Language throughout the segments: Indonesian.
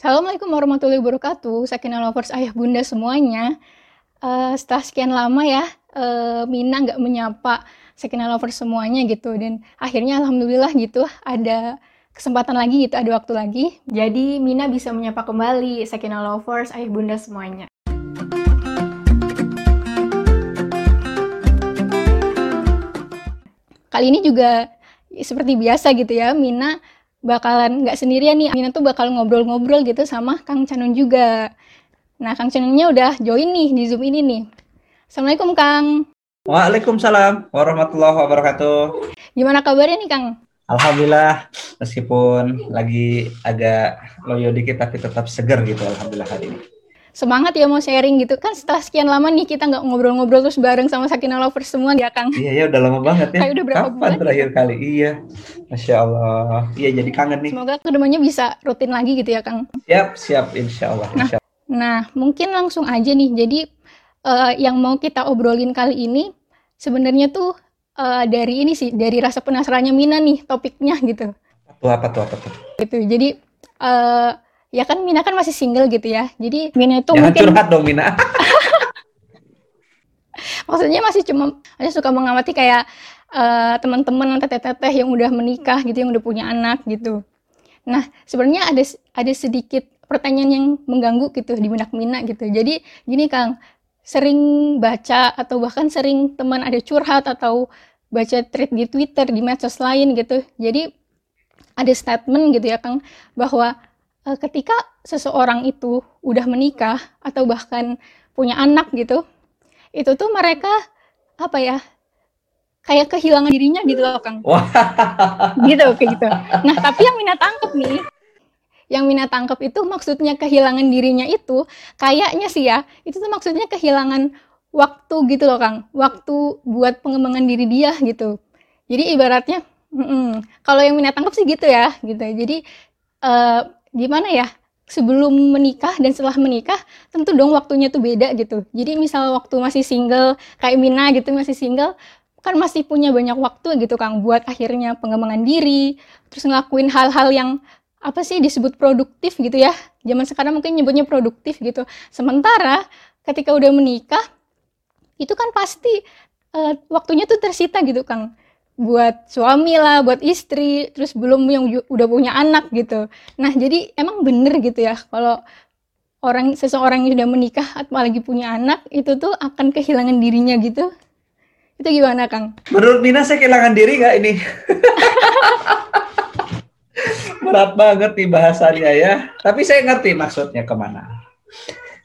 Assalamualaikum warahmatullahi wabarakatuh. Sakinah lovers ayah bunda semuanya. Uh, setelah sekian lama ya, uh, Mina nggak menyapa Sakinah lovers semuanya gitu. Dan akhirnya alhamdulillah gitu ada kesempatan lagi gitu, ada waktu lagi. Jadi Mina bisa menyapa kembali Sakinah lovers ayah bunda semuanya. Kali ini juga seperti biasa gitu ya, Mina bakalan nggak sendirian nih. Amina tuh bakal ngobrol-ngobrol gitu sama Kang Canun juga. Nah Kang Canunnya udah join nih di Zoom ini nih. Assalamualaikum Kang. Waalaikumsalam warahmatullahi wabarakatuh. Gimana kabarnya nih Kang? Alhamdulillah meskipun lagi agak loyo dikit tapi tetap seger gitu Alhamdulillah hari ini semangat ya mau sharing gitu. Kan setelah sekian lama nih kita nggak ngobrol-ngobrol terus bareng sama Sakina Lovers semua ya Kang iya ya udah lama banget ya. Kayak udah berapa kapan bulan? terakhir kali? Iya. Masya Allah. Iya jadi kangen nih. Semoga ke depannya bisa rutin lagi gitu ya Kang. Siap siap. Insya Allah nah, nah mungkin langsung aja nih. Jadi uh, yang mau kita obrolin kali ini sebenarnya tuh uh, dari ini sih dari rasa penasarannya Mina nih topiknya gitu. Tuh apa tuh apa tuh? Gitu. Jadi uh, ya kan Mina kan masih single gitu ya. Jadi Mina itu Jangan mungkin curhat dong Mina. maksudnya masih cuma masih suka mengamati kayak uh, teman-teman teteh-teteh yang udah menikah gitu, yang udah punya anak gitu. Nah, sebenarnya ada ada sedikit pertanyaan yang mengganggu gitu di benak Mina gitu. Jadi gini Kang, sering baca atau bahkan sering teman ada curhat atau baca tweet di Twitter, di medsos lain gitu. Jadi ada statement gitu ya Kang bahwa uh, ketika seseorang itu udah menikah atau bahkan punya anak gitu, itu tuh mereka apa ya kayak kehilangan dirinya gitu loh Kang. gitu kayak gitu. Nah tapi yang Mina tangkep nih, yang Mina tangkep itu maksudnya kehilangan dirinya itu kayaknya sih ya, itu tuh maksudnya kehilangan waktu gitu loh Kang, waktu buat pengembangan diri dia gitu. Jadi ibaratnya, mm -mm, kalau yang Mina tangkep sih gitu ya, gitu. Jadi uh, gimana ya sebelum menikah dan setelah menikah tentu dong waktunya tuh beda gitu. Jadi misal waktu masih single kayak Mina gitu masih single kan masih punya banyak waktu gitu Kang buat akhirnya pengembangan diri terus ngelakuin hal-hal yang apa sih disebut produktif gitu ya. Zaman sekarang mungkin nyebutnya produktif gitu. Sementara ketika udah menikah itu kan pasti uh, waktunya tuh tersita gitu Kang buat suami lah, buat istri, terus belum yang udah punya anak gitu. Nah, jadi emang bener gitu ya kalau orang seseorang yang sudah menikah apalagi punya anak itu tuh akan kehilangan dirinya gitu. Itu gimana, Kang? Menurut Nina saya kehilangan diri nggak ini? Berat banget nih bahasanya ya. Tapi saya ngerti maksudnya ke mana.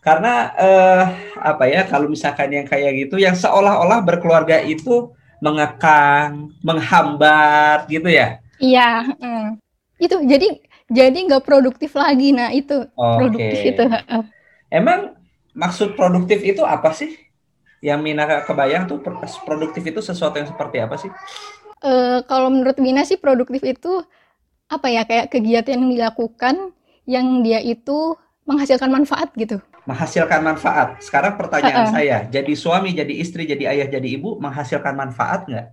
Karena eh, apa ya kalau misalkan yang kayak gitu, yang seolah-olah berkeluarga itu mengekang, menghambat gitu ya? Iya, mm. itu jadi jadi nggak produktif lagi. Nah itu okay. produktif itu. Emang maksud produktif itu apa sih? Yang Mina kebayang tuh produktif itu sesuatu yang seperti apa sih? Uh, kalau menurut Mina sih produktif itu apa ya kayak kegiatan yang dilakukan yang dia itu menghasilkan manfaat gitu menghasilkan manfaat. Sekarang pertanyaan uh -uh. saya, jadi suami, jadi istri, jadi ayah, jadi ibu, menghasilkan manfaat nggak?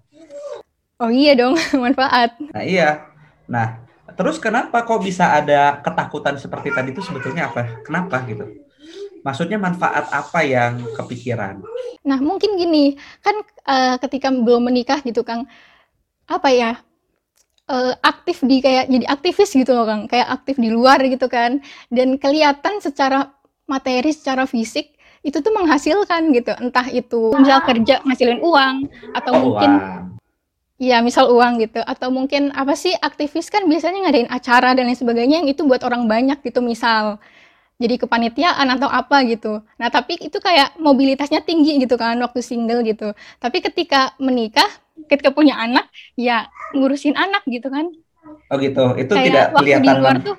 Oh iya dong, manfaat. Nah iya. Nah, terus kenapa kok bisa ada ketakutan seperti tadi itu sebetulnya apa? Kenapa gitu? Maksudnya manfaat apa yang kepikiran? Nah mungkin gini, kan uh, ketika belum menikah gitu Kang, apa ya, uh, aktif di kayak jadi aktivis gitu loh Kang, kayak aktif di luar gitu kan, dan kelihatan secara materi secara fisik itu tuh menghasilkan gitu entah itu misal kerja ngasilin uang atau oh, mungkin Iya, misal uang gitu. Atau mungkin apa sih aktivis kan biasanya ngadain acara dan lain sebagainya yang itu buat orang banyak gitu misal. Jadi kepanitiaan atau apa gitu. Nah, tapi itu kayak mobilitasnya tinggi gitu kan waktu single gitu. Tapi ketika menikah, ketika punya anak, ya ngurusin anak gitu kan. Oh gitu. Itu kayak tidak kelihatan di luar tuh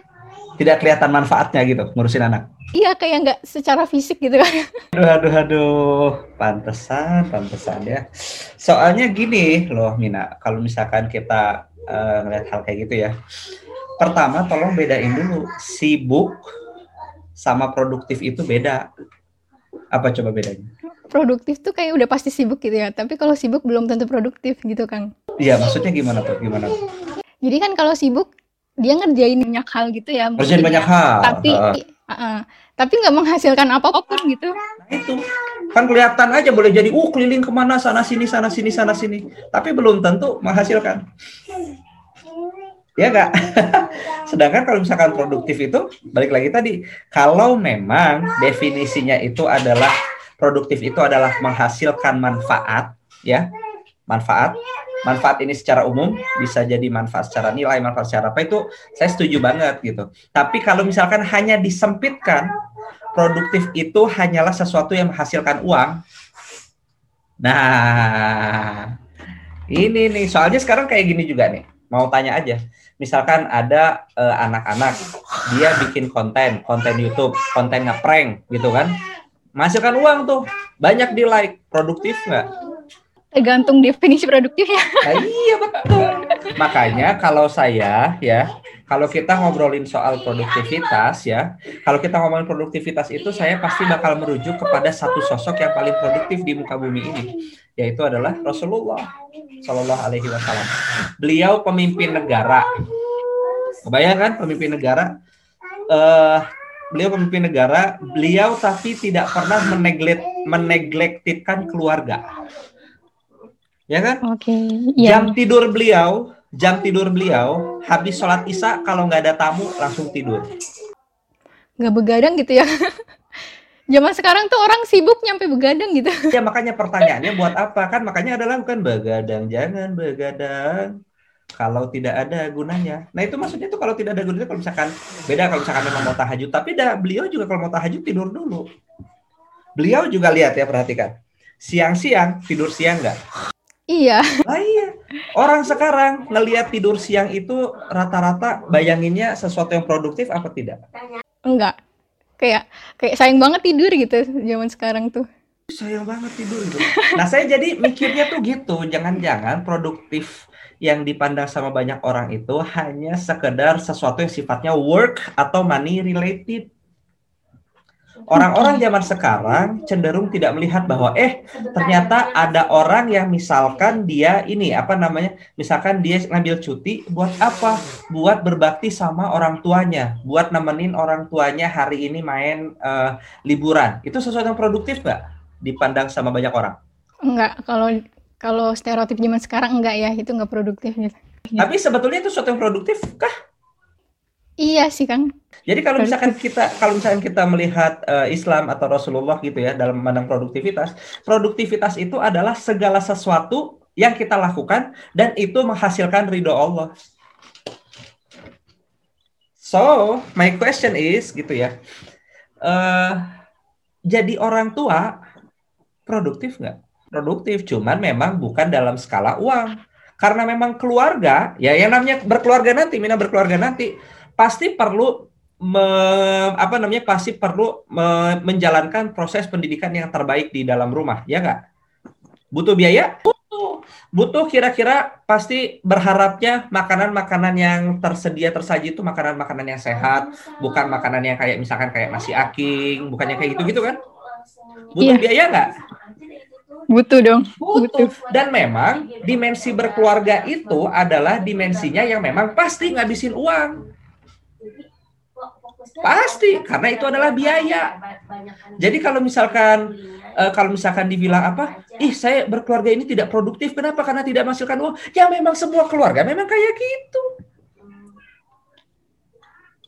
tidak kelihatan manfaatnya gitu ngurusin anak. Iya kayak nggak secara fisik gitu kan. Aduh aduh aduh, pantesan pantesan ya. Soalnya gini loh Mina, kalau misalkan kita uh, ngeliat hal kayak gitu ya. Pertama tolong bedain dulu sibuk sama produktif itu beda. Apa coba bedanya? Produktif tuh kayak udah pasti sibuk gitu ya, tapi kalau sibuk belum tentu produktif gitu kan. Iya, maksudnya gimana tuh? Gimana? Jadi kan kalau sibuk dia ngerjain banyak hal gitu ya ngerjain banyak hal. Tapi uh. Uh, tapi nggak menghasilkan apa pun gitu. Nah itu. Kan kelihatan aja boleh jadi uh keliling ke mana? Sana sini sana sini sana sini. Tapi belum tentu menghasilkan. Ya enggak sedangkan kalau misalkan produktif itu balik lagi tadi kalau memang definisinya itu adalah produktif itu adalah menghasilkan manfaat ya. Manfaat manfaat ini secara umum bisa jadi manfaat secara nilai, manfaat secara apa itu saya setuju banget gitu. Tapi kalau misalkan hanya disempitkan produktif itu hanyalah sesuatu yang menghasilkan uang. Nah, ini nih soalnya sekarang kayak gini juga nih. Mau tanya aja. Misalkan ada uh, anak-anak dia bikin konten, konten YouTube, konten ngeprank gitu kan. Menghasilkan uang tuh. Banyak di like, produktif nggak? Tergantung definisi produktifnya. Nah, iya betul. Makanya kalau saya ya, kalau kita ngobrolin soal produktivitas ya, kalau kita ngomongin produktivitas itu saya pasti bakal merujuk kepada satu sosok yang paling produktif di muka bumi ini, yaitu adalah Rasulullah Shallallahu Alaihi Wasallam. Beliau pemimpin negara. Kebayangkan pemimpin negara? Uh, beliau pemimpin negara, beliau tapi tidak pernah meneglek meneglektitkan keluarga ya kan? Oke. Okay. Ya. Jam tidur beliau, jam tidur beliau habis sholat isya kalau nggak ada tamu langsung tidur. Nggak begadang gitu ya? Zaman sekarang tuh orang sibuk nyampe begadang gitu. Ya makanya pertanyaannya buat apa kan? Makanya adalah bukan begadang, jangan begadang kalau tidak ada gunanya. Nah itu maksudnya tuh kalau tidak ada gunanya kalau misalkan beda kalau misalkan memang mau tahajud. Tapi dah beliau juga kalau mau tahajud tidur dulu. Beliau juga lihat ya perhatikan. Siang-siang tidur siang nggak? Iya. Nah, iya. Orang sekarang ngelihat tidur siang itu rata-rata bayanginnya sesuatu yang produktif apa tidak? Enggak. Kayak kayak sayang banget tidur gitu zaman sekarang tuh. Sayang banget tidur gitu. Nah, saya jadi mikirnya tuh gitu, jangan-jangan produktif yang dipandang sama banyak orang itu hanya sekedar sesuatu yang sifatnya work atau money related. Orang-orang zaman sekarang cenderung tidak melihat bahwa eh ternyata ada orang yang misalkan dia ini apa namanya? Misalkan dia ngambil cuti buat apa? Buat berbakti sama orang tuanya, buat nemenin orang tuanya hari ini main uh, liburan. Itu sesuatu yang produktif nggak dipandang sama banyak orang? Enggak, kalau kalau stereotip zaman sekarang enggak ya, itu enggak produktif gitu. Tapi sebetulnya itu sesuatu yang produktif kah? Iya sih, Kang. Jadi kalau misalkan kita kalau misalkan kita melihat uh, Islam atau Rasulullah gitu ya dalam memandang produktivitas, produktivitas itu adalah segala sesuatu yang kita lakukan dan itu menghasilkan ridho Allah. So, my question is gitu ya. Uh, jadi orang tua produktif nggak? Produktif, cuman memang bukan dalam skala uang. Karena memang keluarga, ya yang namanya berkeluarga nanti, mina berkeluarga nanti, pasti perlu me, apa namanya pasti perlu me, menjalankan proses pendidikan yang terbaik di dalam rumah, ya nggak? Butuh biaya? Butuh. Butuh kira-kira pasti berharapnya makanan-makanan yang tersedia tersaji itu makanan-makanan yang sehat, bukan makanan yang kayak misalkan kayak nasi aking, bukannya kayak gitu-gitu kan? Butuh iya. biaya nggak? Butuh dong. Butuh. Dan memang dimensi berkeluarga itu adalah dimensinya yang memang pasti ngabisin uang. Pasti, karena itu adalah biaya. Jadi kalau misalkan uh, kalau misalkan dibilang apa, ih saya berkeluarga ini tidak produktif, kenapa? Karena tidak menghasilkan uang. Ya memang semua keluarga memang kayak gitu.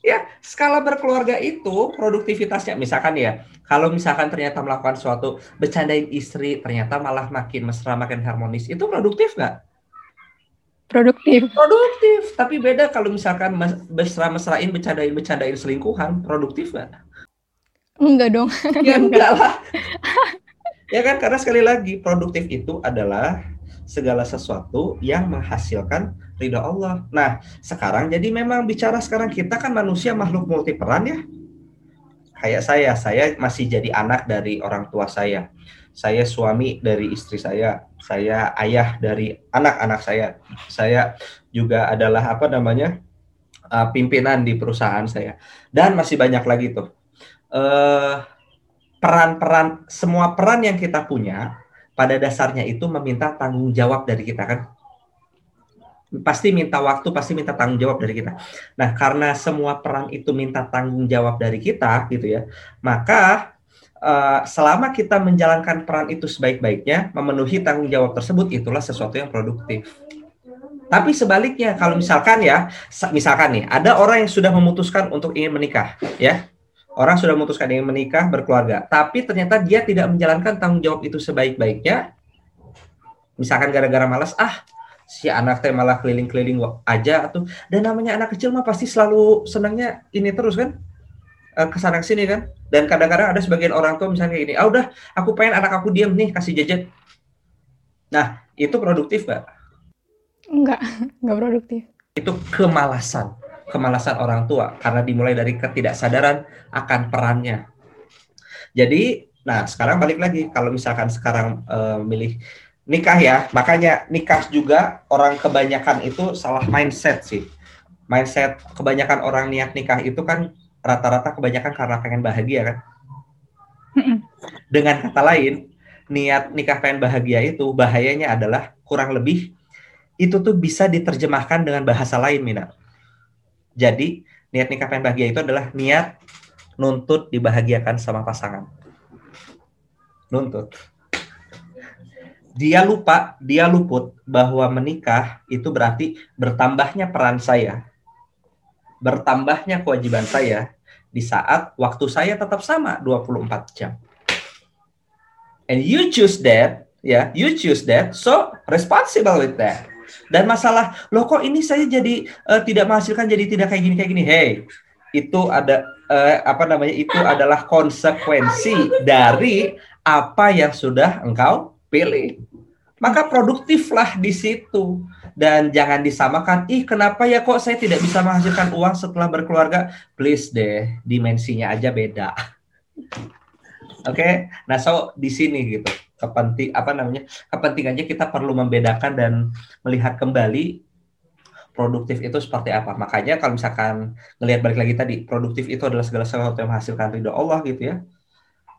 Ya, skala berkeluarga itu produktivitasnya misalkan ya, kalau misalkan ternyata melakukan suatu bercandain istri, ternyata malah makin mesra, makin harmonis, itu produktif nggak? Produktif. Produktif. Tapi beda kalau misalkan mesra mesrain bercandain bercandain selingkuhan. Produktif nggak? Enggak dong. Ya enggak lah. Ya kan karena sekali lagi produktif itu adalah segala sesuatu yang menghasilkan ridho Allah. Nah, sekarang jadi memang bicara sekarang kita kan manusia makhluk multi peran ya. Kayak saya, saya masih jadi anak dari orang tua saya. Saya suami dari istri saya, saya ayah dari anak-anak saya, saya juga adalah apa namanya uh, pimpinan di perusahaan saya, dan masih banyak lagi tuh. Peran peran-peran semua peran yang kita punya pada dasarnya itu meminta tanggung jawab dari kita kan. Pasti minta waktu, pasti minta tanggung jawab dari kita. Nah, karena semua peran itu minta tanggung jawab dari kita, gitu ya, maka uh, selama kita menjalankan peran itu sebaik-baiknya, memenuhi tanggung jawab tersebut, itulah sesuatu yang produktif. Tapi sebaliknya, kalau misalkan ya, misalkan nih, ada orang yang sudah memutuskan untuk ingin menikah, ya, orang sudah memutuskan ingin menikah, berkeluarga, tapi ternyata dia tidak menjalankan tanggung jawab itu sebaik-baiknya, misalkan gara-gara malas, ah, si anak teh malah keliling-keliling aja tuh. Dan namanya anak kecil mah pasti selalu senangnya ini terus kan. Uh, ke sana sini kan. Dan kadang-kadang ada sebagian orang tua misalnya ini ah udah aku pengen anak aku diam nih kasih jajan. Nah itu produktif mbak enggak enggak produktif. Itu kemalasan kemalasan orang tua. Karena dimulai dari ketidaksadaran akan perannya. Jadi nah sekarang balik lagi. Kalau misalkan sekarang uh, milih nikah ya. Makanya nikah juga orang kebanyakan itu salah mindset sih. Mindset kebanyakan orang niat nikah itu kan rata-rata kebanyakan karena pengen bahagia kan. Dengan kata lain niat nikah pengen bahagia itu bahayanya adalah kurang lebih itu tuh bisa diterjemahkan dengan bahasa lain Mina. Jadi niat nikah pengen bahagia itu adalah niat nuntut dibahagiakan sama pasangan. Nuntut dia lupa, dia luput bahwa menikah itu berarti bertambahnya peran saya, bertambahnya kewajiban saya di saat waktu saya tetap sama 24 jam. And you choose that, ya, yeah, you choose that, so responsible with that. Dan masalah, loh kok ini saya jadi uh, tidak menghasilkan, jadi tidak kayak gini kayak gini. Hey, itu ada uh, apa namanya? Itu adalah konsekuensi dari apa yang sudah engkau pilih. Maka produktiflah di situ dan jangan disamakan, ih kenapa ya kok saya tidak bisa menghasilkan uang setelah berkeluarga? Please deh, dimensinya aja beda. Oke, okay? nah so di sini gitu kepenting apa namanya kepentingannya kita perlu membedakan dan melihat kembali produktif itu seperti apa. Makanya kalau misalkan ngelihat balik lagi tadi, produktif itu adalah segala sesuatu yang menghasilkan ridho Allah gitu ya.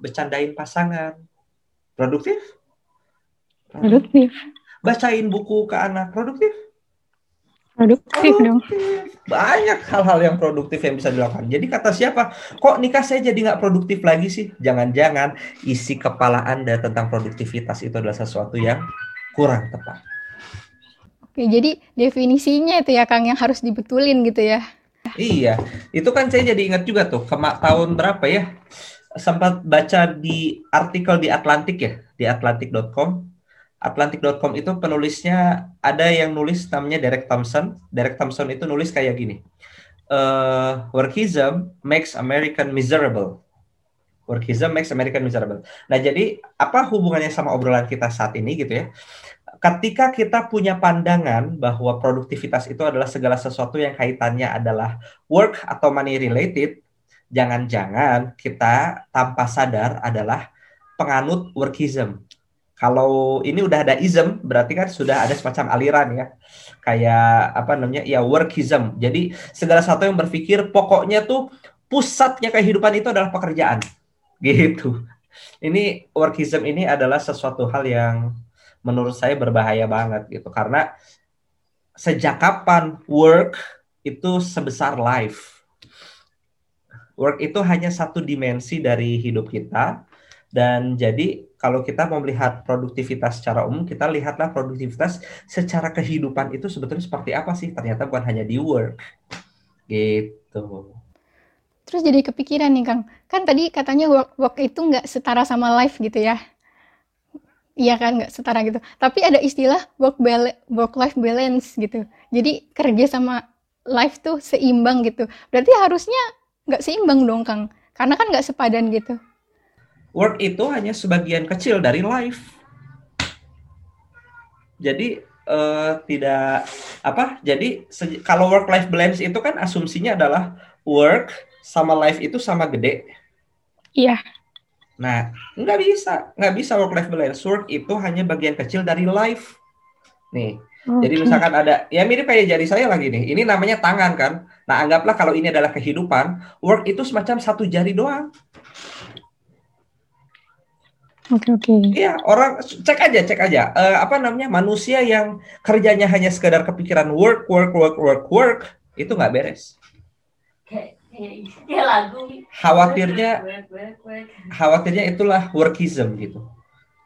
Bercandain pasangan. Produktif? Produktif. Bacain buku ke anak produktif? Produktif, dong. Banyak hal-hal yang produktif yang bisa dilakukan. Jadi kata siapa? Kok nikah saya jadi nggak produktif lagi sih? Jangan-jangan isi kepala Anda tentang produktivitas itu adalah sesuatu yang kurang tepat. Oke, jadi definisinya itu ya Kang yang harus dibetulin gitu ya. Iya, itu kan saya jadi ingat juga tuh, kemak tahun berapa ya? Sempat baca di artikel di Atlantik ya, di atlantik.com Atlantic.com itu penulisnya ada yang nulis namanya Derek Thompson. Derek Thompson itu nulis kayak gini. Uh, workism makes American miserable. Workism makes American miserable. Nah, jadi apa hubungannya sama obrolan kita saat ini gitu ya? Ketika kita punya pandangan bahwa produktivitas itu adalah segala sesuatu yang kaitannya adalah work atau money related, jangan-jangan kita tanpa sadar adalah penganut workism kalau ini udah ada ism berarti kan sudah ada semacam aliran ya. Kayak apa namanya ya workism. Jadi segala satu yang berpikir pokoknya tuh pusatnya kehidupan itu adalah pekerjaan. Gitu. Ini workism ini adalah sesuatu hal yang menurut saya berbahaya banget gitu. Karena sejak kapan work itu sebesar life? Work itu hanya satu dimensi dari hidup kita dan jadi kalau kita mau melihat produktivitas secara umum, kita lihatlah produktivitas secara kehidupan itu sebetulnya seperti apa sih? Ternyata bukan hanya di work. Gitu. Terus jadi kepikiran nih Kang, kan tadi katanya work, work itu nggak setara sama life gitu ya? Iya kan, nggak setara gitu. Tapi ada istilah work work life balance gitu. Jadi kerja sama life tuh seimbang gitu. Berarti harusnya nggak seimbang dong Kang, karena kan nggak sepadan gitu work itu hanya sebagian kecil dari life. Jadi uh, tidak apa? Jadi kalau work life balance itu kan asumsinya adalah work sama life itu sama gede. Iya. Nah, nggak bisa, nggak bisa work life balance. Work itu hanya bagian kecil dari life. Nih, okay. jadi misalkan ada, ya mirip kayak jari saya lagi nih. Ini namanya tangan kan. Nah, anggaplah kalau ini adalah kehidupan, work itu semacam satu jari doang. Oke okay, oke. Okay. Iya orang cek aja cek aja uh, apa namanya manusia yang kerjanya hanya sekedar kepikiran work work work work work itu nggak beres. Kayak lagu. Khawatirnya khawatirnya itulah workism gitu.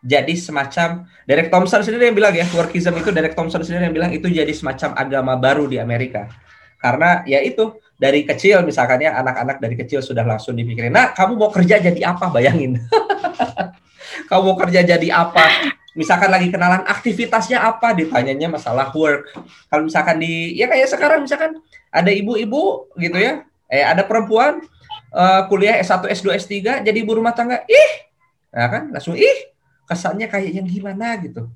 Jadi semacam Derek Thompson sendiri yang bilang ya workism itu Derek Thompson sendiri yang bilang itu jadi semacam agama baru di Amerika. Karena ya itu dari kecil misalkan ya anak-anak dari kecil sudah langsung dipikirin, nah kamu mau kerja jadi apa bayangin. kamu mau kerja jadi apa? Misalkan lagi kenalan aktivitasnya apa, ditanyanya masalah work. Kalau misalkan di ya kayak sekarang misalkan ada ibu-ibu gitu ya, eh ada perempuan uh, kuliah S1, S2, S3 jadi ibu rumah tangga, ih, nah kan langsung ih, kesannya kayak yang gimana gitu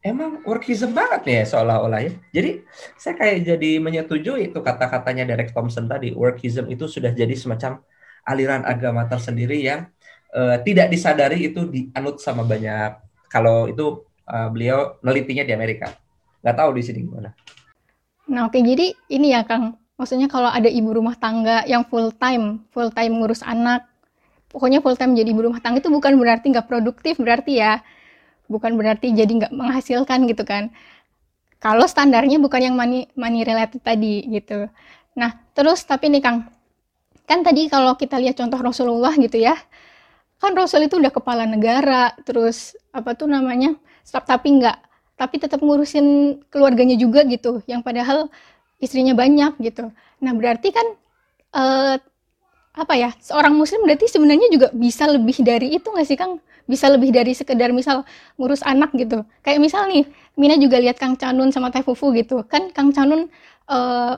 emang workism banget nih ya seolah-olah ya. Jadi saya kayak jadi menyetujui itu kata-katanya Derek Thompson tadi, workism itu sudah jadi semacam aliran agama tersendiri yang uh, tidak disadari itu dianut sama banyak. Kalau itu uh, beliau nelitinya di Amerika, nggak tahu di sini gimana. Nah oke, jadi ini ya Kang, maksudnya kalau ada ibu rumah tangga yang full time, full time ngurus anak, pokoknya full time jadi ibu rumah tangga itu bukan berarti nggak produktif, berarti ya. Bukan berarti jadi nggak menghasilkan gitu kan. Kalau standarnya bukan yang money money related tadi gitu. Nah terus tapi nih Kang kan tadi kalau kita lihat contoh Rasulullah gitu ya kan Rasul itu udah kepala negara terus apa tuh namanya tapi nggak tapi tetap ngurusin keluarganya juga gitu yang padahal istrinya banyak gitu. Nah berarti kan eh, apa ya seorang muslim berarti sebenarnya juga bisa lebih dari itu nggak sih Kang? Bisa lebih dari sekedar misal ngurus anak gitu. Kayak misal nih Mina juga lihat Kang Canun sama Teh Fufu gitu. Kan Kang Canun uh,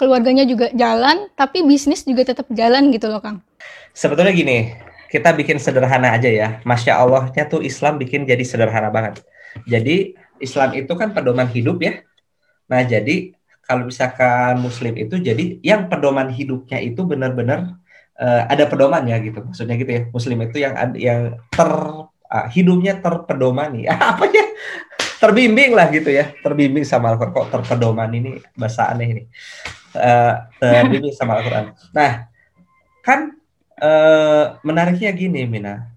keluarganya juga jalan tapi bisnis juga tetap jalan gitu loh Kang. Sebetulnya gini kita bikin sederhana aja ya. Masya Allahnya tuh Islam bikin jadi sederhana banget. Jadi Islam itu kan pedoman hidup ya. Nah jadi kalau misalkan Muslim itu jadi yang pedoman hidupnya itu benar-benar uh, ada pedoman ya gitu. Maksudnya gitu ya muslim itu yang yang ter uh, hidupnya terpedomani. Apa ya? Terbimbing lah gitu ya. Terbimbing sama Al-Quran. Kok terpedoman ini bahasa aneh ini? Uh, terbimbing sama Al-Quran. Nah kan uh, menariknya gini Mina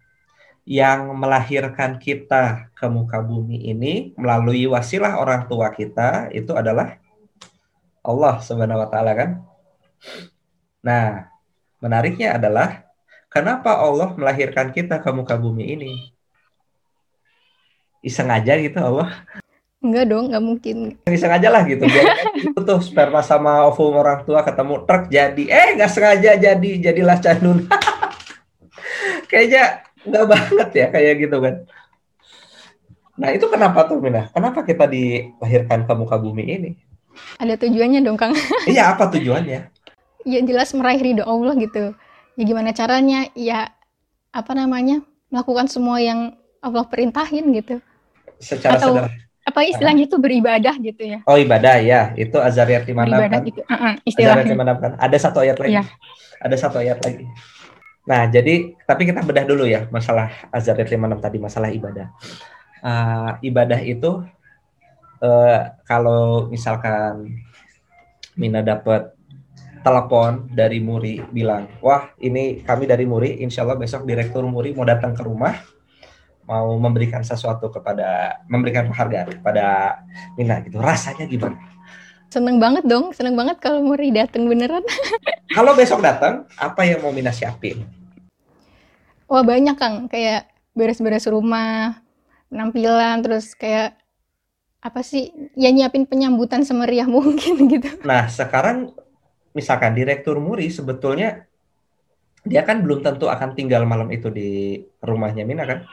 yang melahirkan kita ke muka bumi ini melalui wasilah orang tua kita itu adalah Allah Subhanahu wa taala kan. Nah, Menariknya adalah kenapa Allah melahirkan kita ke muka bumi ini? Iseng aja gitu Allah. Enggak dong, nggak mungkin. Iseng aja lah gitu. Itu tuh sperma sama ovum orang tua ketemu truk jadi. Eh nggak sengaja jadi jadilah canun. Kayaknya nggak banget ya kayak gitu kan. Nah itu kenapa tuh Mina? Kenapa kita dilahirkan ke muka bumi ini? Ada tujuannya dong Kang. iya apa tujuannya? ya jelas meraih ridho Allah gitu ya gimana caranya ya apa namanya melakukan semua yang Allah perintahin gitu secara atau sederhana. Apa istilahnya itu beribadah gitu ya? Oh ibadah ya itu azariyat di mana kan? Gitu. uh -uh, istilahnya. azariyat kan? Ada satu ayat lagi. Ya. ada satu ayat lagi. Nah jadi tapi kita bedah dulu ya masalah azariyat 56 tadi masalah ibadah. Uh, ibadah itu uh, kalau misalkan Mina dapat telepon dari Muri bilang, wah ini kami dari Muri, insya Allah besok direktur Muri mau datang ke rumah, mau memberikan sesuatu kepada, memberikan penghargaan kepada Mina gitu. Rasanya gimana? Seneng banget dong, seneng banget kalau Muri datang beneran. kalau besok datang, apa yang mau Mina siapin? Wah banyak Kang, kayak beres-beres rumah, penampilan, terus kayak apa sih ya nyiapin penyambutan semeriah mungkin gitu. Nah sekarang misalkan direktur Muri sebetulnya dia kan belum tentu akan tinggal malam itu di rumahnya Mina kan?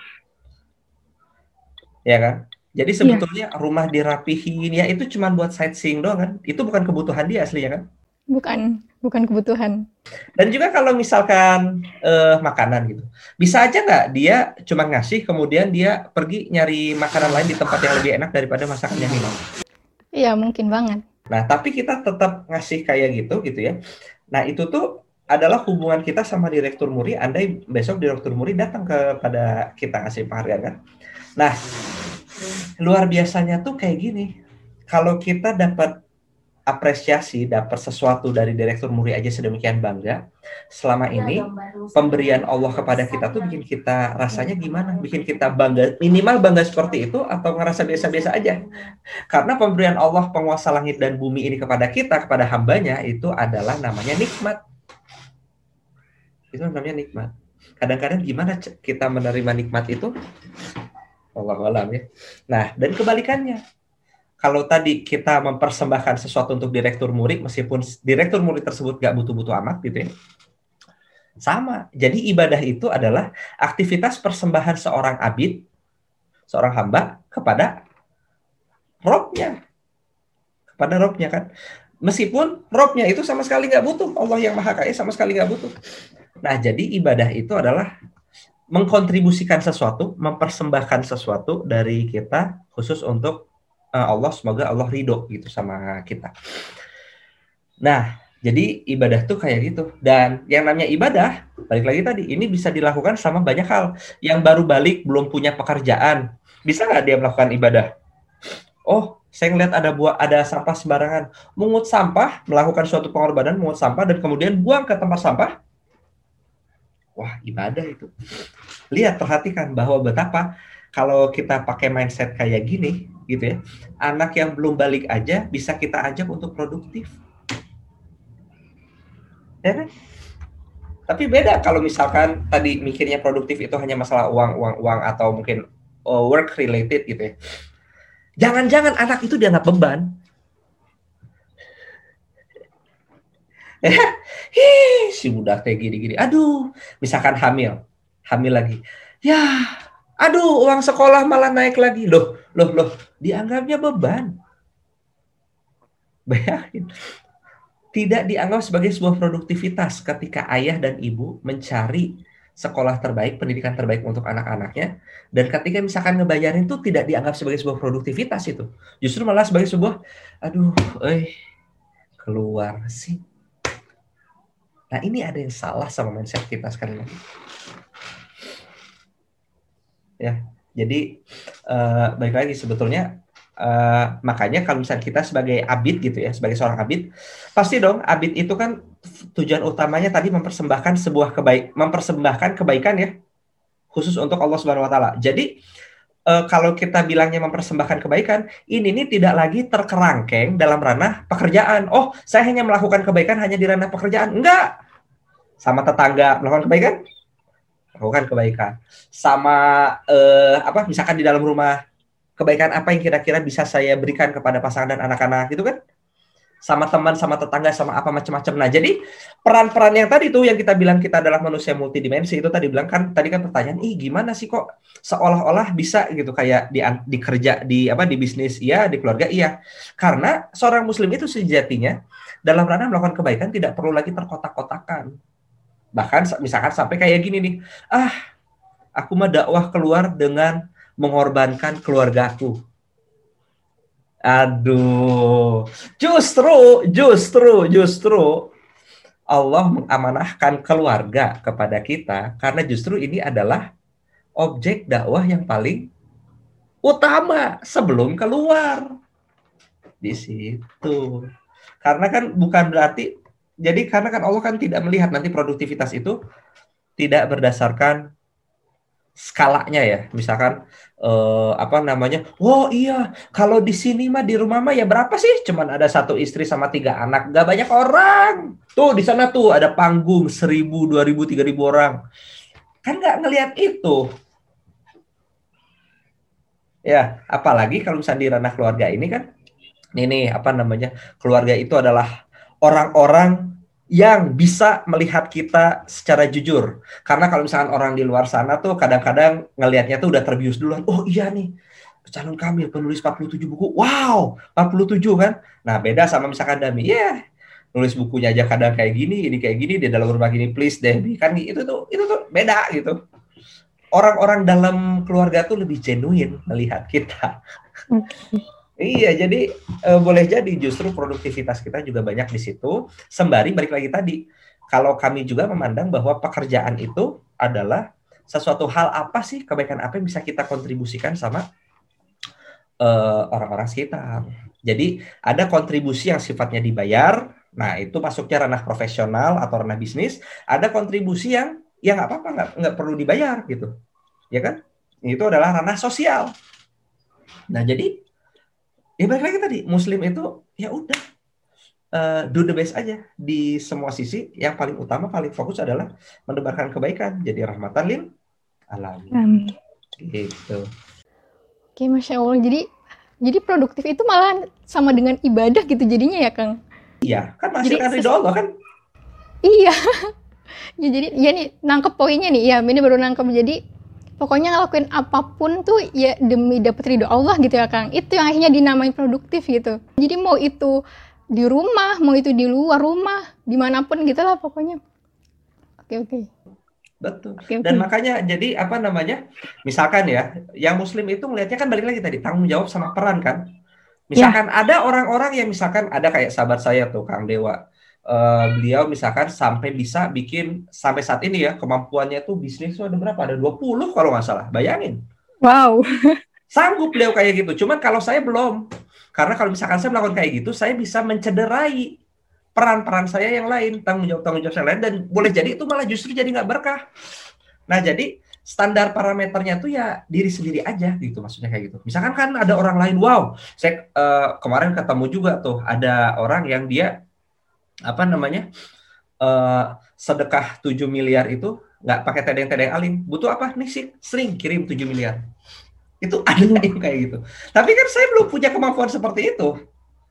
Ya kan? Jadi iya. sebetulnya ya. rumah dirapihin ya itu cuma buat sightseeing doang kan? Itu bukan kebutuhan dia aslinya kan? Bukan, bukan kebutuhan. Dan juga kalau misalkan uh, makanan gitu, bisa aja nggak dia cuma ngasih kemudian dia pergi nyari makanan lain di tempat yang lebih enak daripada masakannya Mina? Iya mungkin banget. Nah, tapi kita tetap ngasih kayak gitu gitu ya. Nah, itu tuh adalah hubungan kita sama direktur Muri. Andai besok direktur Muri datang kepada kita ngasih penghargaan kan. Nah, luar biasanya tuh kayak gini. Kalau kita dapat apresiasi dapat sesuatu dari direktur Muri aja sedemikian bangga, selama ini pemberian Allah kepada kita tuh bikin kita rasanya gimana? Bikin kita bangga, minimal bangga seperti itu atau ngerasa biasa-biasa aja? Karena pemberian Allah penguasa langit dan bumi ini kepada kita, kepada hambanya itu adalah namanya nikmat. Itu namanya nikmat. Kadang-kadang gimana kita menerima nikmat itu? Allah alam ya. Nah, dan kebalikannya, kalau tadi kita mempersembahkan sesuatu untuk direktur murid meskipun direktur murid tersebut gak butuh-butuh amat gitu ya. Sama. Jadi ibadah itu adalah aktivitas persembahan seorang abid seorang hamba kepada robnya. Kepada robnya kan. Meskipun robnya itu sama sekali nggak butuh. Allah yang maha kaya sama sekali nggak butuh. Nah jadi ibadah itu adalah mengkontribusikan sesuatu mempersembahkan sesuatu dari kita khusus untuk uh, Allah semoga Allah ridho gitu sama kita. Nah, jadi ibadah tuh kayak gitu. Dan yang namanya ibadah, balik lagi tadi, ini bisa dilakukan sama banyak hal. Yang baru balik belum punya pekerjaan, bisa nggak dia melakukan ibadah? Oh, saya ngeliat ada buah ada sampah sembarangan. Mungut sampah, melakukan suatu pengorbanan, mungut sampah dan kemudian buang ke tempat sampah. Wah, ibadah itu. Lihat, perhatikan bahwa betapa kalau kita pakai mindset kayak gini, gitu ya, anak yang belum balik aja bisa kita ajak untuk produktif. Ya kan? Tapi beda kalau misalkan tadi mikirnya produktif itu hanya masalah uang, uang, uang atau mungkin uh, work related gitu ya. Jangan-jangan anak itu dianggap beban. Hi, si budak kayak gini-gini. Aduh, misalkan hamil, hamil lagi. Ya, Aduh, uang sekolah malah naik lagi. Loh, loh, loh. Dianggapnya beban. Bayangin. Tidak dianggap sebagai sebuah produktivitas ketika ayah dan ibu mencari sekolah terbaik, pendidikan terbaik untuk anak-anaknya. Dan ketika misalkan ngebayarin itu tidak dianggap sebagai sebuah produktivitas itu. Justru malah sebagai sebuah, aduh, eh, keluar sih. Nah ini ada yang salah sama mindset kita sekali lagi ya jadi uh, baik lagi sebetulnya uh, makanya kalau misalnya kita sebagai abid gitu ya sebagai seorang abid pasti dong abid itu kan tujuan utamanya tadi mempersembahkan sebuah kebaik mempersembahkan kebaikan ya khusus untuk Allah Subhanahu Wa Taala jadi uh, kalau kita bilangnya mempersembahkan kebaikan, ini nih tidak lagi terkerangkeng dalam ranah pekerjaan. Oh, saya hanya melakukan kebaikan hanya di ranah pekerjaan. Enggak. Sama tetangga melakukan kebaikan, lakukan kebaikan. Sama eh, apa misalkan di dalam rumah kebaikan apa yang kira-kira bisa saya berikan kepada pasangan dan anak-anak gitu kan? Sama teman sama tetangga sama apa macam-macam. Nah jadi peran-peran yang tadi tuh yang kita bilang kita adalah manusia multidimensi itu tadi bilang kan tadi kan pertanyaan ih gimana sih kok seolah-olah bisa? Gitu kayak di di kerja di apa di bisnis iya di keluarga iya. Karena seorang muslim itu sejatinya dalam ranah melakukan kebaikan tidak perlu lagi terkotak-kotakan Bahkan misalkan sampai kayak gini nih, ah aku mah dakwah keluar dengan mengorbankan keluargaku. Aduh, justru, justru, justru Allah mengamanahkan keluarga kepada kita karena justru ini adalah objek dakwah yang paling utama sebelum keluar di situ. Karena kan bukan berarti jadi karena kan Allah kan tidak melihat nanti produktivitas itu tidak berdasarkan skalanya ya. Misalkan eh, apa namanya? Oh iya, kalau di sini mah di rumah mah ya berapa sih? Cuman ada satu istri sama tiga anak, gak banyak orang. Tuh di sana tuh ada panggung seribu, dua ribu, tiga ribu orang. Kan nggak ngelihat itu. Ya, apalagi kalau misalnya di ranah keluarga ini kan, ini apa namanya? Keluarga itu adalah orang-orang yang bisa melihat kita secara jujur. Karena kalau misalkan orang di luar sana tuh kadang-kadang ngelihatnya tuh udah terbius duluan. Oh iya nih, calon kami penulis 47 buku. Wow, 47 kan? Nah, beda sama misalkan Dami. Ya, yeah, nulis bukunya aja kadang kayak gini, ini kayak gini, di dalam rumah gini, please deh. Kan itu tuh, itu tuh beda gitu. Orang-orang dalam keluarga tuh lebih genuine melihat kita. Okay. Iya, jadi e, boleh jadi justru produktivitas kita juga banyak di situ. Sembari balik lagi tadi, kalau kami juga memandang bahwa pekerjaan itu adalah sesuatu hal apa sih kebaikan apa yang bisa kita kontribusikan sama orang e, orang-orang sekitar. Jadi ada kontribusi yang sifatnya dibayar, nah itu masuknya ranah profesional atau ranah bisnis. Ada kontribusi yang ya nggak apa-apa nggak nggak perlu dibayar gitu, ya kan? Itu adalah ranah sosial. Nah jadi ya balik lagi tadi Muslim itu ya udah uh, do the best aja di semua sisi. Yang paling utama paling fokus adalah menebarkan kebaikan. Jadi rahmatan lil alamin. Gitu. Oke, masya Allah. Jadi jadi produktif itu malah sama dengan ibadah gitu jadinya ya Kang iya kan menghasilkan ridho Allah kan iya ya, jadi ya nih nangkep poinnya nih ya ini baru nangkep jadi pokoknya ngelakuin apa pun tuh ya demi dapet ridho Allah gitu ya Kang itu yang akhirnya dinamai produktif gitu jadi mau itu di rumah mau itu di luar rumah di mana pun gitu lah pokoknya oke oke Betul. Okay, okay. Dan makanya jadi apa namanya? Misalkan ya, yang muslim itu melihatnya kan balik lagi tadi tanggung jawab sama peran kan. Misalkan yeah. ada orang-orang yang misalkan ada kayak sahabat saya tuh Kang Dewa. Uh, beliau misalkan sampai bisa bikin sampai saat ini ya kemampuannya tuh bisnis tuh ada berapa? Ada 20 kalau nggak salah. Bayangin. Wow. Sanggup beliau kayak gitu. Cuman kalau saya belum. Karena kalau misalkan saya melakukan kayak gitu, saya bisa mencederai peran-peran saya yang lain, tanggung jawab tanggung jawab saya lain dan boleh jadi itu malah justru jadi nggak berkah. Nah jadi standar parameternya tuh ya diri sendiri aja gitu maksudnya kayak gitu. Misalkan kan ada orang lain, wow, saya uh, kemarin ketemu juga tuh ada orang yang dia apa namanya uh, sedekah 7 miliar itu nggak pakai tedeng-tedeng alim, butuh apa nih sih? Sering kirim 7 miliar. Itu ada yang kayak gitu. Tapi kan saya belum punya kemampuan seperti itu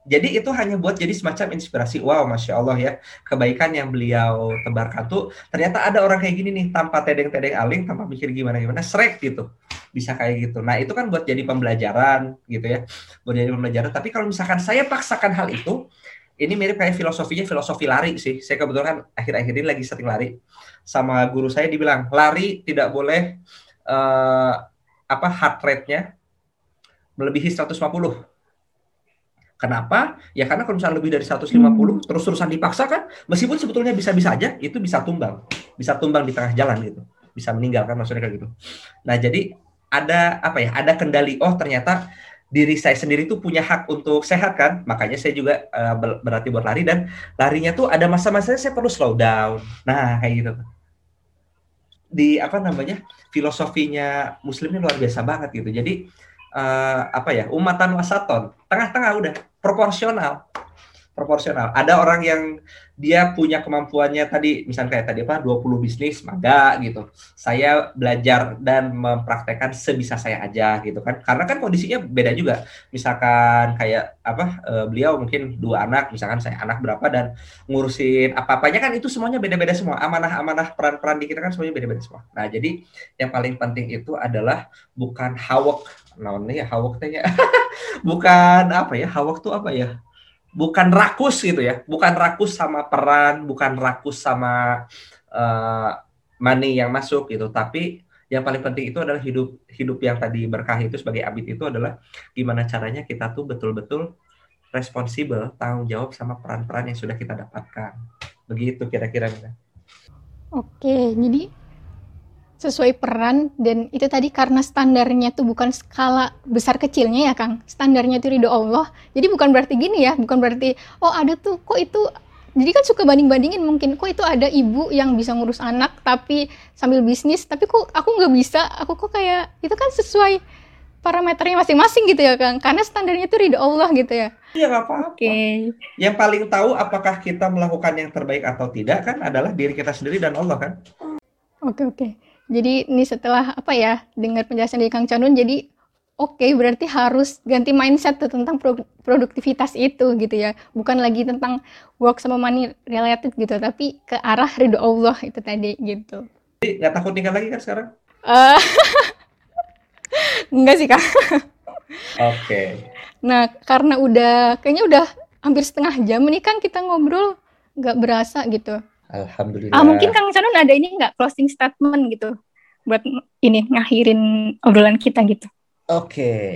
jadi itu hanya buat jadi semacam inspirasi. Wow, masya Allah ya kebaikan yang beliau tebarkan tuh ternyata ada orang kayak gini nih tanpa tedeng-tedeng aling, tanpa mikir gimana gimana, srek gitu, bisa kayak gitu. Nah itu kan buat jadi pembelajaran gitu ya, buat jadi pembelajaran. Tapi kalau misalkan saya paksakan hal itu, ini mirip kayak filosofinya filosofi lari sih. Saya kebetulan kan akhir-akhir ini lagi sering lari. Sama guru saya dibilang lari tidak boleh uh, apa heart rate-nya melebihi 150 Kenapa? Ya karena kalau misalnya lebih dari 150 hmm. terus-terusan dipaksa kan, meskipun sebetulnya bisa-bisa aja itu bisa tumbang, bisa tumbang di tengah jalan gitu, bisa meninggalkan maksudnya kayak gitu. Nah jadi ada apa ya? Ada kendali. Oh ternyata diri saya sendiri tuh punya hak untuk sehat kan, makanya saya juga uh, berarti buat lari dan larinya tuh ada masa-masanya saya perlu slow down. Nah kayak gitu. Di apa namanya filosofinya Muslim ini luar biasa banget gitu. Jadi uh, apa ya umatan wasaton tengah-tengah udah proporsional proporsional. Ada orang yang dia punya kemampuannya tadi misalnya kayak tadi apa 20 bisnis maga gitu. Saya belajar dan mempraktekkan sebisa saya aja gitu kan. Karena kan kondisinya beda juga. Misalkan kayak apa uh, beliau mungkin dua anak misalkan saya anak berapa dan ngurusin apa-apanya kan itu semuanya beda-beda semua. Amanah-amanah peran-peran di kita kan semuanya beda-beda semua. Nah jadi yang paling penting itu adalah bukan hawak namanya ya hawak tanya bukan apa ya hawak tuh apa ya bukan rakus gitu ya, bukan rakus sama peran, bukan rakus sama uh, money yang masuk gitu, tapi yang paling penting itu adalah hidup hidup yang tadi berkah itu sebagai abid itu adalah gimana caranya kita tuh betul-betul responsibel, tanggung jawab sama peran-peran yang sudah kita dapatkan. Begitu kira-kira. Oke, jadi sesuai peran dan itu tadi karena standarnya tuh bukan skala besar kecilnya ya Kang standarnya itu ridho Allah jadi bukan berarti gini ya bukan berarti oh ada tuh kok itu jadi kan suka banding-bandingin mungkin kok itu ada ibu yang bisa ngurus anak tapi sambil bisnis tapi kok aku nggak bisa aku kok kayak itu kan sesuai parameternya masing-masing gitu ya Kang karena standarnya itu ridho Allah gitu ya Iya nggak apa-apa. Okay. Yang paling tahu apakah kita melakukan yang terbaik atau tidak kan adalah diri kita sendiri dan Allah kan. Oke okay, oke. Okay. Jadi ini setelah apa ya dengar penjelasan dari Kang Chandun jadi oke okay, berarti harus ganti mindset tuh tentang produktivitas itu gitu ya. Bukan lagi tentang work sama money related gitu tapi ke arah ridho Allah itu tadi gitu. Jadi nggak takut nikah lagi kan sekarang? Uh, enggak sih kak. Oke. Okay. Nah karena udah kayaknya udah hampir setengah jam ini kan kita ngobrol nggak berasa gitu. Alhamdulillah. Ah, mungkin Kang Sanun ada ini nggak closing statement gitu buat ini ngakhirin obrolan kita gitu. Oke. Okay.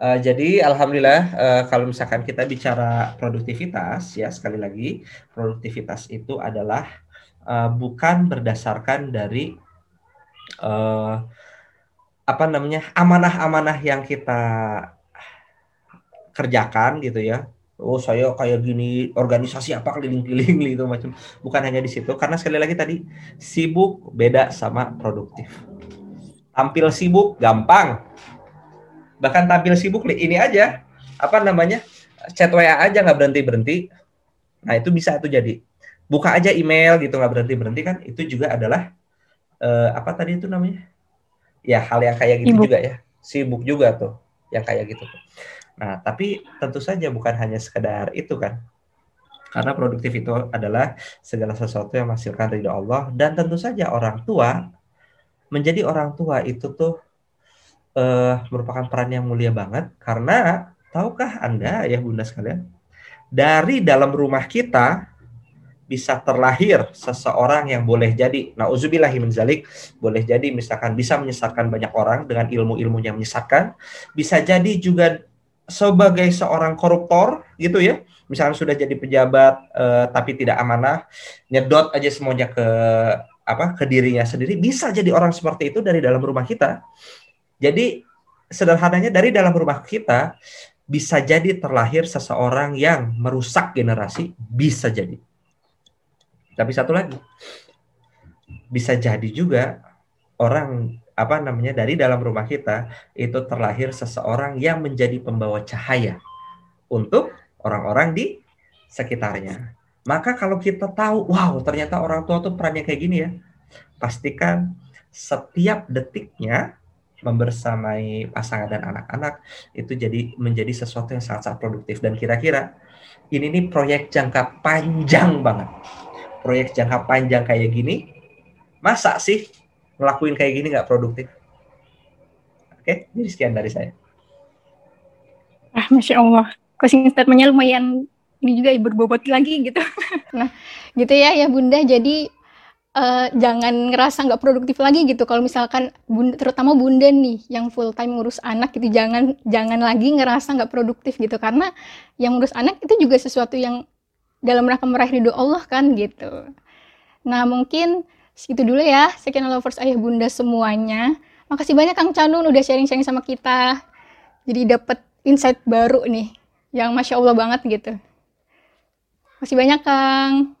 Uh, eh, jadi alhamdulillah uh, kalau misalkan kita bicara produktivitas ya sekali lagi produktivitas itu adalah uh, bukan berdasarkan dari uh, apa namanya amanah-amanah yang kita kerjakan gitu ya oh saya kayak gini organisasi apa keliling-keliling gitu macam. Bukan hanya di situ karena sekali lagi tadi sibuk beda sama produktif. Tampil sibuk gampang. Bahkan tampil sibuk ini aja apa namanya chat WA aja nggak berhenti berhenti nah itu bisa tuh jadi. Buka aja email gitu nggak berhenti berhenti kan itu juga adalah uh, apa tadi itu namanya? Ya hal yang kayak gitu sibuk. juga ya. Sibuk juga tuh yang kayak gitu tuh Nah, tapi tentu saja bukan hanya sekedar itu kan. Karena produktif itu adalah segala sesuatu yang menghasilkan ridho Allah dan tentu saja orang tua menjadi orang tua itu tuh uh, merupakan peran yang mulia banget karena tahukah Anda ya Bunda sekalian dari dalam rumah kita bisa terlahir seseorang yang boleh jadi nauzubillahi min zalik boleh jadi misalkan bisa menyesatkan banyak orang dengan ilmu-ilmu yang menyesatkan bisa jadi juga sebagai seorang koruptor gitu ya, misalnya sudah jadi pejabat uh, tapi tidak amanah, nyedot aja semuanya ke apa ke dirinya sendiri, bisa jadi orang seperti itu dari dalam rumah kita. Jadi sederhananya dari dalam rumah kita bisa jadi terlahir seseorang yang merusak generasi, bisa jadi. Tapi satu lagi, bisa jadi juga orang apa namanya dari dalam rumah kita itu terlahir seseorang yang menjadi pembawa cahaya untuk orang-orang di sekitarnya. Maka kalau kita tahu, wow ternyata orang tua tuh perannya kayak gini ya, pastikan setiap detiknya membersamai pasangan dan anak-anak itu jadi menjadi sesuatu yang sangat-sangat produktif dan kira-kira ini nih proyek jangka panjang banget. Proyek jangka panjang kayak gini, masa sih ngelakuin kayak gini nggak produktif. Oke, jadi sekian dari saya. Ah, masya Allah, closing statementnya lumayan ini juga berbobot lagi gitu. nah, gitu ya ya Bunda. Jadi uh, jangan ngerasa nggak produktif lagi gitu. Kalau misalkan bunda, terutama Bunda nih yang full time ngurus anak gitu, jangan jangan lagi ngerasa nggak produktif gitu. Karena yang ngurus anak itu juga sesuatu yang dalam rangka meraih ridho Allah kan gitu. Nah mungkin Segitu dulu ya, sekian lovers ayah bunda semuanya. Makasih banyak Kang Canun udah sharing-sharing sama kita. Jadi dapet insight baru nih, yang Masya Allah banget gitu. Masih banyak Kang.